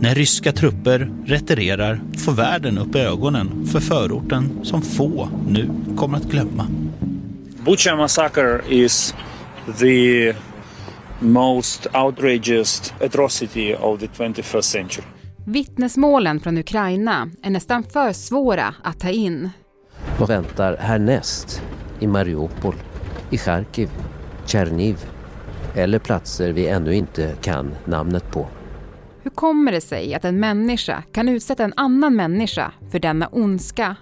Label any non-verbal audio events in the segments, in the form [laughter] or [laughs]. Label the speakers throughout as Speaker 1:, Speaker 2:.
Speaker 1: När ryska trupper retirerar får världen upp ögonen för förorten som få nu kommer att glömma.
Speaker 2: Bucha massacre is the most outrageous atrocity of the 21st century.
Speaker 3: Vittnesmålen från Ukraina är nästan för svåra att ta in.
Speaker 4: Vad väntar härnäst i Mariupol, i Charkiv, Tjerniv eller platser vi ännu inte kan namnet på?
Speaker 3: Hur kommer det sig att en människa kan utsätta en annan människa för denna ondska?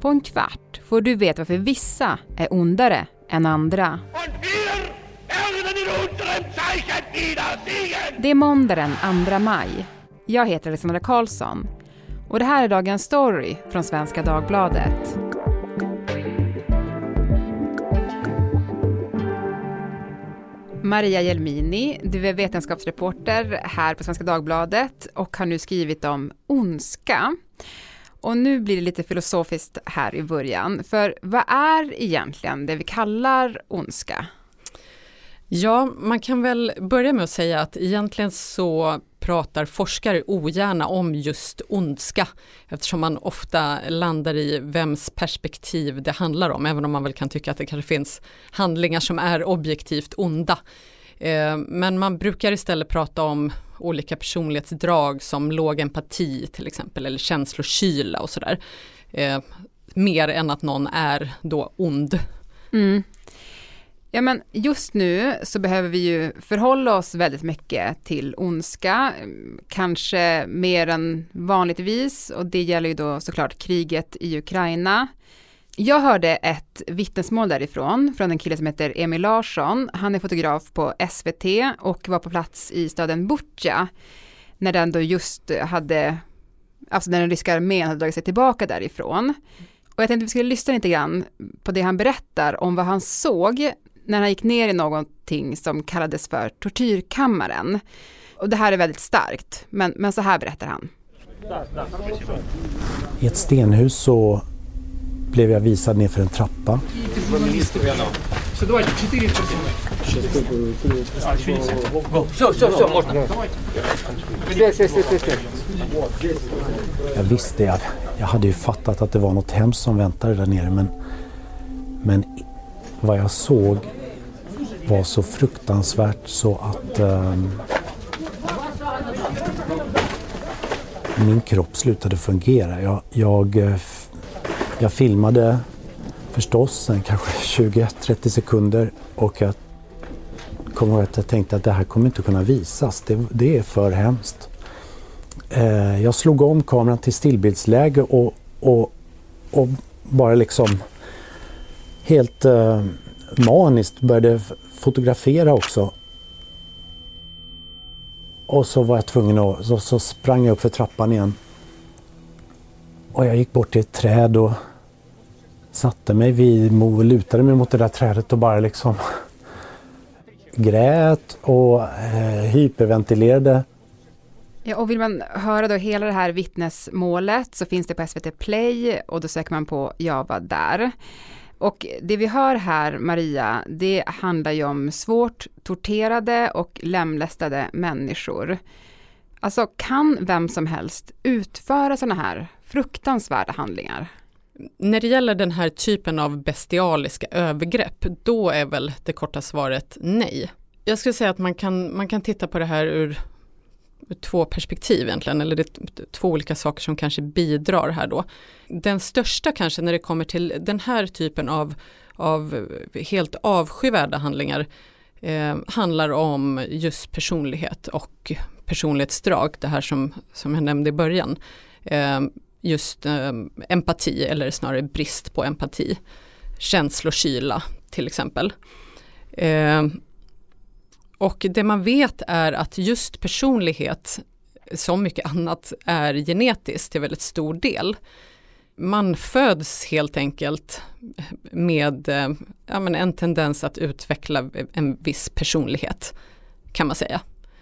Speaker 3: På en kvart får du veta varför vissa är ondare än andra. Det är måndag den 2 maj. Jag heter Alexandra Karlsson och det här är dagens story från Svenska Dagbladet. Maria Jelmini, du är vetenskapsreporter här på Svenska Dagbladet och har nu skrivit om ondska. Och nu blir det lite filosofiskt här i början, för vad är egentligen det vi kallar ondska?
Speaker 5: Ja, man kan väl börja med att säga att egentligen så pratar forskare ogärna om just ondska eftersom man ofta landar i vems perspektiv det handlar om, även om man väl kan tycka att det kanske finns handlingar som är objektivt onda. Eh, men man brukar istället prata om olika personlighetsdrag som låg empati till exempel eller känslokyla och sådär. Eh, mer än att någon är då ond.
Speaker 3: Mm. Ja men just nu så behöver vi ju förhålla oss väldigt mycket till ondska, kanske mer än vanligtvis och det gäller ju då såklart kriget i Ukraina. Jag hörde ett vittnesmål därifrån från en kille som heter Emil Larsson. Han är fotograf på SVT och var på plats i staden Butja när den då just hade, alltså när den ryska armén hade dragit sig tillbaka därifrån. Och jag tänkte att vi skulle lyssna lite grann på det han berättar om vad han såg när han gick ner i någonting som kallades för tortyrkammaren. Och det här är väldigt starkt, men, men så här berättar han.
Speaker 6: I ett stenhus så blev jag visad ner för en trappa. Jag visste, jag, jag hade ju fattat att det var något hemskt som väntade där nere men, men vad jag såg var så fruktansvärt så att eh, min kropp slutade fungera. Jag, jag, eh, jag filmade förstås en kanske 20-30 sekunder och jag kommer ihåg att jag tänkte att det här kommer inte kunna visas. Det, det är för hemskt. Eh, jag slog om kameran till stillbildsläge och, och, och bara liksom helt eh, maniskt började fotografera också. Och så var jag tvungen att, så, så sprang jag upp för trappan igen. Och jag gick bort till ett träd och satte mig vid och lutade mig mot det där trädet och bara liksom [laughs] grät och eh, hyperventilerade.
Speaker 3: Ja, och vill man höra då hela det här vittnesmålet så finns det på SVT Play och då söker man på Java där. Och det vi hör här, Maria, det handlar ju om svårt torterade och lemlästade människor. Alltså kan vem som helst utföra sådana här fruktansvärda handlingar?
Speaker 5: När det gäller den här typen av bestialiska övergrepp, då är väl det korta svaret nej. Jag skulle säga att man kan, man kan titta på det här ur, ur två perspektiv egentligen, eller det är två olika saker som kanske bidrar här då. Den största kanske när det kommer till den här typen av, av helt avskyvärda handlingar eh, handlar om just personlighet och personlighetsdrag, det här som, som jag nämnde i början. Eh, just eh, empati eller snarare brist på empati. Känslokyla till exempel. Eh, och det man vet är att just personlighet, som mycket annat, är genetiskt till väldigt stor del. Man föds helt enkelt med eh, ja, men en tendens att utveckla en viss personlighet, kan man säga.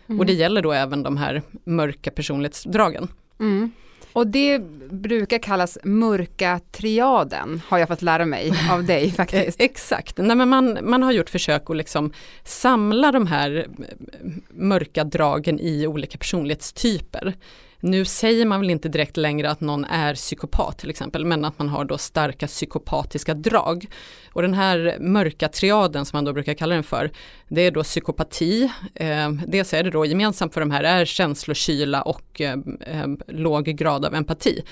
Speaker 5: Mm. Och det gäller då även de här mörka personlighetsdragen.
Speaker 3: Mm. Och det brukar kallas mörka triaden, har jag fått lära mig av dig [laughs] faktiskt.
Speaker 5: Exakt, Nej, men man, man har gjort försök att liksom samla de här mörka dragen i olika personlighetstyper. Nu säger man väl inte direkt längre att någon är psykopat till exempel, men att man har då starka psykopatiska drag. Och den här mörka triaden som man då brukar kalla den för, det är då psykopati. Eh, dels är det då gemensamt för de här är känslokyla och eh, eh, låg grad av empati.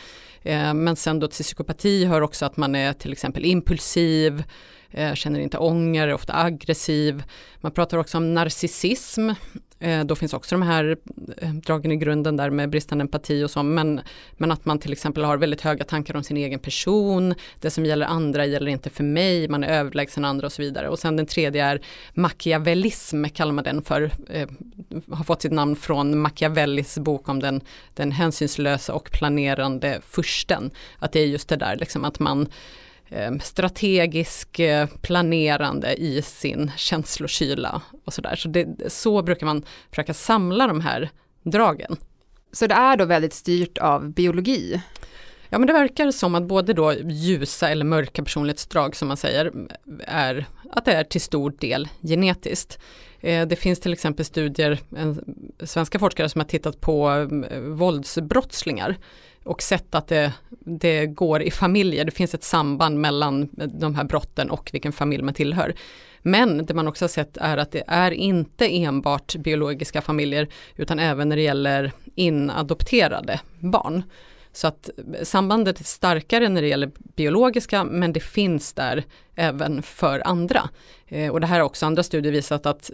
Speaker 5: Eh, men sen då till psykopati hör också att man är till exempel impulsiv, eh, känner inte ånger, är ofta aggressiv. Man pratar också om narcissism. Eh, då finns också de här eh, dragen i grunden där med bristande empati och så, men, men att man till exempel har väldigt höga tankar om sin egen person, det som gäller andra gäller inte för mig, man är överlägsen andra och så vidare. Och sen den tredje är machiavellism, kallar man den för, eh, har fått sitt namn från Machiavellis bok om den, den hänsynslösa och planerande fursten. Att det är just det där, liksom att man strategisk eh, planerande i sin känslokyla och sådär. Så, det, så brukar man försöka samla de här dragen.
Speaker 3: Så det är då väldigt styrt av biologi?
Speaker 5: Ja men det verkar som att både då ljusa eller mörka personlighetsdrag som man säger är att det är till stor del genetiskt. Eh, det finns till exempel studier, en, svenska forskare som har tittat på våldsbrottslingar och sett att det, det går i familjer, det finns ett samband mellan de här brotten och vilken familj man tillhör. Men det man också har sett är att det är inte enbart biologiska familjer utan även när det gäller inadopterade barn. Så att sambandet är starkare när det gäller biologiska men det finns där även för andra. Eh, och det här har också andra studier visat att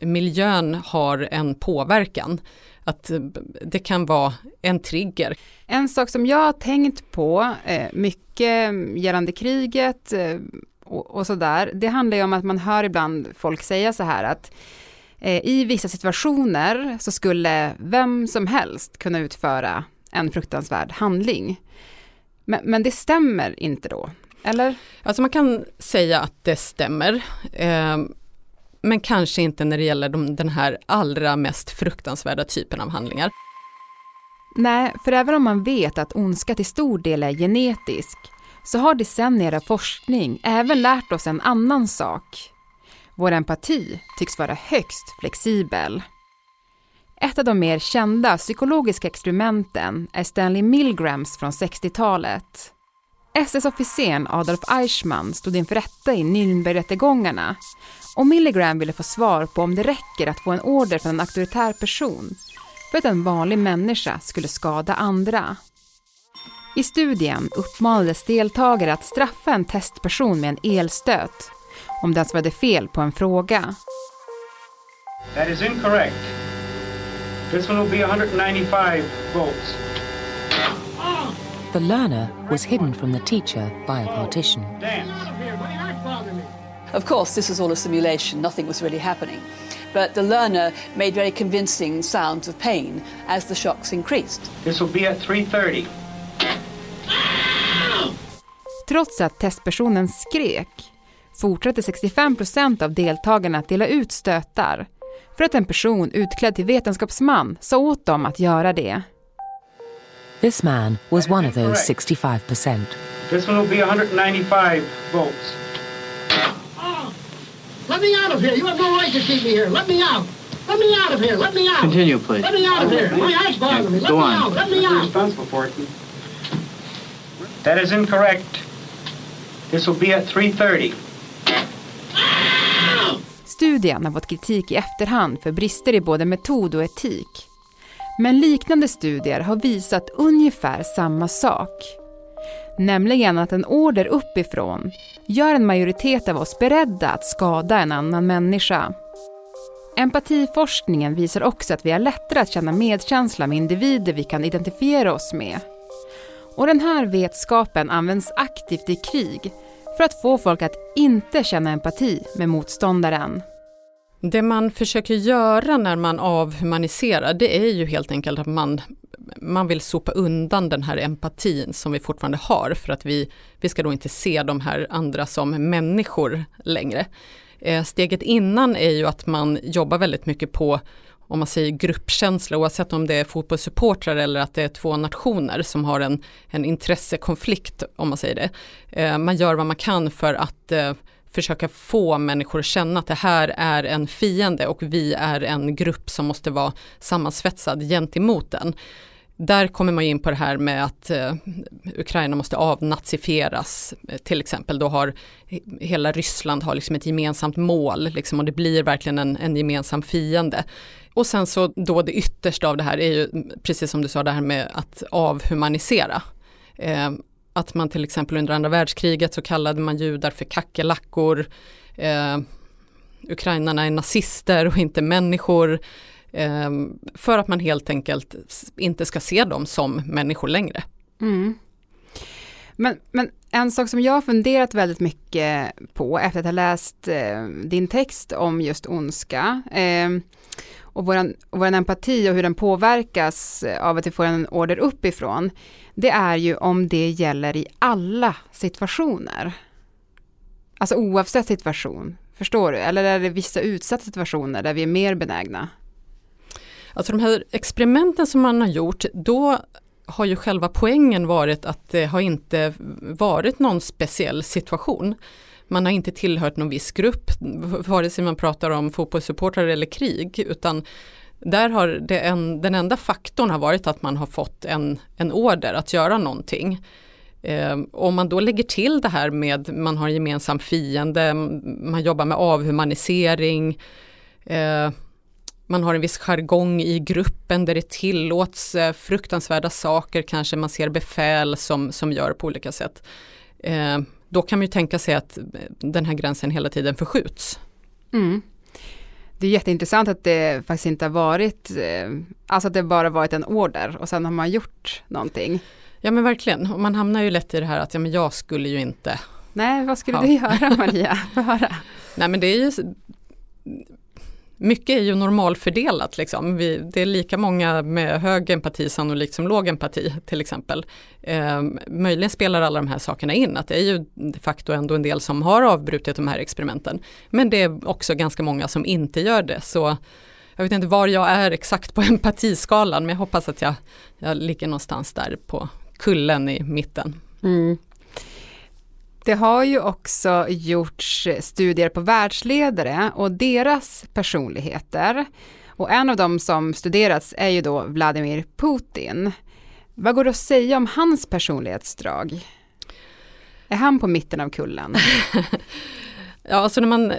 Speaker 5: miljön har en påverkan att eh, det kan vara en trigger.
Speaker 3: En sak som jag har tänkt på eh, mycket gällande kriget eh, och, sådär, det handlar ju om att man hör ibland folk säga så här att eh, i vissa situationer så skulle vem som helst kunna utföra en fruktansvärd handling. Men, men det stämmer inte då, eller?
Speaker 5: Alltså man kan säga att det stämmer. Men kanske inte när det gäller de, den här allra mest fruktansvärda typen av handlingar.
Speaker 3: Nej, för även om man vet att ondska till stor del är genetisk så har decennier av forskning även lärt oss en annan sak. Vår empati tycks vara högst flexibel. Ett av de mer kända psykologiska experimenten är Stanley Milgrams från 60-talet. SS-officeren Adolf Eichmann stod inför rätta i Nürnbergrättegångarna och Milligram ville få svar på om det räcker att få en order från en auktoritär person för att en vanlig människa skulle skada andra. I studien uppmanades deltagare att straffa en testperson med en elstöt om den svarade fel på en fråga.
Speaker 7: That is incorrect. This one will be 195 volts.
Speaker 8: The learner was hidden from the teacher by a partition.
Speaker 9: Of course, this was all a simulation, nothing was really happening. But the learner made very convincing sounds of pain as the shocks increased.
Speaker 7: This will be at 3.30.
Speaker 3: Trots att testpersonen skrek fortsatte 65 procent av deltagarna att dela ut stötar för att en person utklädd till vetenskapsman sa åt dem att göra det.
Speaker 8: This man was one of those 65 percent.
Speaker 7: This one will be 195 volts.
Speaker 10: Let me out of here. You have no right to keep me here. Let me out. Let me out of here. Let me out.
Speaker 11: Continue, please.
Speaker 10: Let me out of here. My eyes bother me. Let
Speaker 11: Go
Speaker 10: me
Speaker 11: on.
Speaker 10: out. Let me out.
Speaker 7: responsible for it. That is incorrect. This will be at 3.30.
Speaker 3: Studien har fått kritik i efterhand för brister i både metod och etik. Men liknande studier har visat ungefär samma sak. Nämligen att en order uppifrån gör en majoritet av oss beredda att skada en annan människa. Empatiforskningen visar också att vi har lättare att känna medkänsla med individer vi kan identifiera oss med. Och den här vetskapen används aktivt i krig för att få folk att inte känna empati med motståndaren.
Speaker 5: Det man försöker göra när man avhumaniserar, det är ju helt enkelt att man, man vill sopa undan den här empatin som vi fortfarande har för att vi, vi ska då inte se de här andra som människor längre. Eh, steget innan är ju att man jobbar väldigt mycket på om man säger gruppkänsla, oavsett om det är fotbollssupportrar eller att det är två nationer som har en, en intressekonflikt, om man säger det. Eh, man gör vad man kan för att eh, försöka få människor att känna att det här är en fiende och vi är en grupp som måste vara sammansvetsad gentemot den. Där kommer man in på det här med att eh, Ukraina måste avnazifieras. Eh, till exempel då har hela Ryssland har liksom ett gemensamt mål liksom, och det blir verkligen en, en gemensam fiende. Och sen så då det yttersta av det här är ju precis som du sa det här med att avhumanisera. Eh, att man till exempel under andra världskriget så kallade man judar för kackerlackor. Eh, ukrainarna är nazister och inte människor. Eh, för att man helt enkelt inte ska se dem som människor längre.
Speaker 3: Mm. Men, men en sak som jag har funderat väldigt mycket på efter att ha läst eh, din text om just ondska eh, och vår våran empati och hur den påverkas eh, av att vi får en order uppifrån, det är ju om det gäller i alla situationer. Alltså oavsett situation, förstår du? Eller är det vissa utsatta situationer där vi är mer benägna?
Speaker 5: Alltså de här experimenten som man har gjort, då har ju själva poängen varit att det har inte varit någon speciell situation. Man har inte tillhört någon viss grupp, vare sig man pratar om fotbollssupportrar eller krig, utan där har det en, den enda faktorn har varit att man har fått en, en order att göra någonting. Eh, om man då lägger till det här med man har gemensam fiende, man jobbar med avhumanisering, eh, man har en viss jargong i gruppen där det tillåts eh, fruktansvärda saker, kanske man ser befäl som, som gör på olika sätt. Eh, då kan man ju tänka sig att den här gränsen hela tiden förskjuts.
Speaker 3: Mm. Det är jätteintressant att det faktiskt inte har varit, eh, alltså att det bara varit en order och sen har man gjort någonting.
Speaker 5: Ja men verkligen, och man hamnar ju lätt i det här att ja, men jag skulle ju inte.
Speaker 3: Nej, vad skulle ja. du göra Maria? [laughs] höra.
Speaker 5: Nej men det är ju mycket är ju normalfördelat. Liksom. Vi, det är lika många med hög empati sannolikt som låg empati till exempel. Eh, möjligen spelar alla de här sakerna in, att det är ju de facto ändå en del som har avbrutit de här experimenten. Men det är också ganska många som inte gör det. Så jag vet inte var jag är exakt på [laughs] empatiskalan, men jag hoppas att jag, jag ligger någonstans där på kullen i mitten.
Speaker 3: Mm. Det har ju också gjorts studier på världsledare och deras personligheter. Och en av dem som studerats är ju då Vladimir Putin. Vad går det att säga om hans personlighetsdrag? Är han på mitten av kullen? [laughs]
Speaker 5: ja, alltså när man,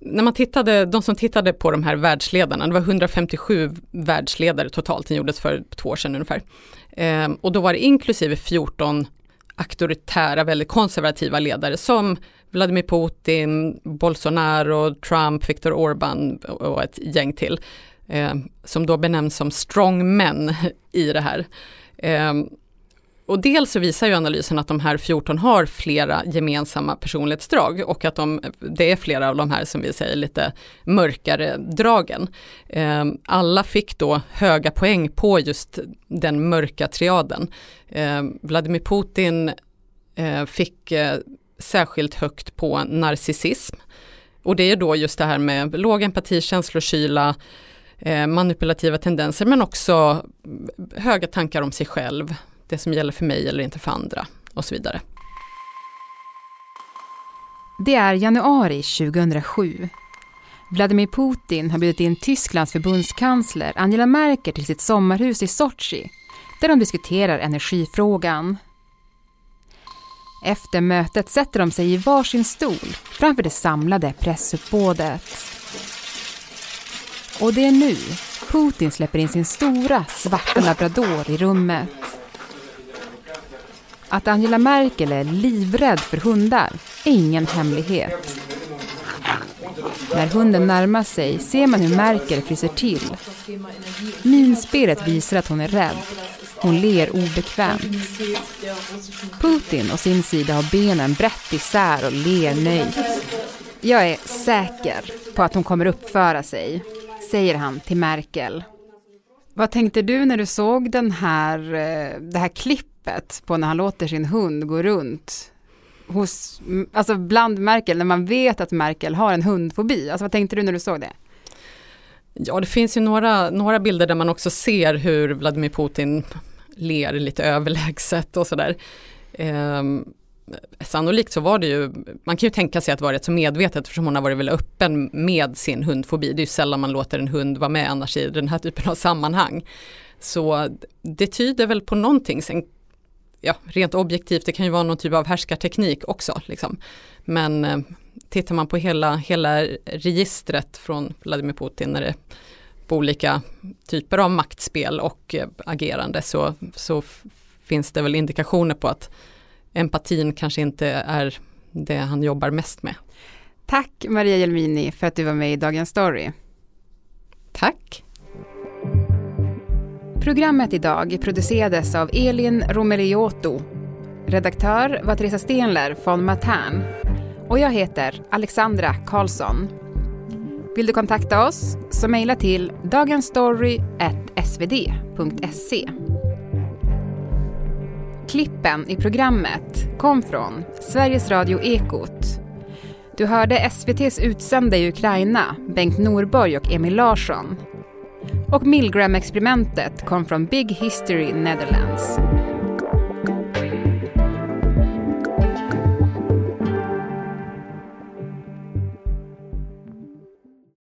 Speaker 5: när man tittade, de som tittade på de här världsledarna, det var 157 världsledare totalt, den gjordes för två år sedan ungefär. Eh, och då var det inklusive 14 auktoritära, väldigt konservativa ledare som Vladimir Putin, Bolsonaro, Trump, Viktor Orbán och ett gäng till. Eh, som då benämns som strong men [laughs] i det här. Eh, och dels så visar ju analysen att de här 14 har flera gemensamma personlighetsdrag och att de, det är flera av de här som vi säger lite mörkare dragen. Ehm, alla fick då höga poäng på just den mörka triaden. Ehm, Vladimir Putin eh, fick eh, särskilt högt på narcissism. Och det är då just det här med låg empati, känslokyla, eh, manipulativa tendenser men också mm, höga tankar om sig själv, det som gäller för mig eller inte för andra och så vidare.
Speaker 3: Det är januari 2007. Vladimir Putin har bjudit in Tysklands förbundskansler Angela Merkel till sitt sommarhus i Sochi där de diskuterar energifrågan. Efter mötet sätter de sig i varsin stol framför det samlade pressuppbådet. Och det är nu Putin släpper in sin stora svarta labrador i rummet. Att Angela Merkel är livrädd för hundar är ingen hemlighet. När hunden närmar sig ser man hur Merkel fryser till. Minspelet visar att hon är rädd. Hon ler obekvämt. Putin och sin sida har benen brett isär och ler nöjt. Jag är säker på att hon kommer uppföra sig, säger han till Merkel. Vad tänkte du när du såg den här, eh, det här klippet på när han låter sin hund gå runt hos, alltså bland Merkel, när man vet att Merkel har en hundfobi? Alltså vad tänkte du när du såg det?
Speaker 5: Ja, det finns ju några, några bilder där man också ser hur Vladimir Putin ler lite överlägset och sådär. Eh, sannolikt så var det ju, man kan ju tänka sig att det var rätt så medvetet eftersom hon har varit väldigt öppen med sin hundfobi. Det är ju sällan man låter en hund vara med annars i den här typen av sammanhang. Så det tyder väl på någonting. Sen, ja, rent objektivt, det kan ju vara någon typ av härskarteknik också. Liksom. Men eh, tittar man på hela, hela registret från Vladimir Putin när det på olika typer av maktspel och eh, agerande så, så finns det väl indikationer på att empatin kanske inte är det han jobbar mest med.
Speaker 3: Tack Maria Jelmini för att du var med i Dagens Story.
Speaker 5: Tack.
Speaker 3: Programmet idag producerades av Elin Romeliotto. Redaktör var Teresa Stenler von Matern. Och jag heter Alexandra Karlsson. Vill du kontakta oss så mejla till dagensstory.svd.se. Klippen i programmet kom från Sveriges Radio Ekot. Du hörde SVTs utsända i Ukraina, Bengt Norborg och Emil Larsson. Och Milgram-experimentet kom från Big History Netherlands.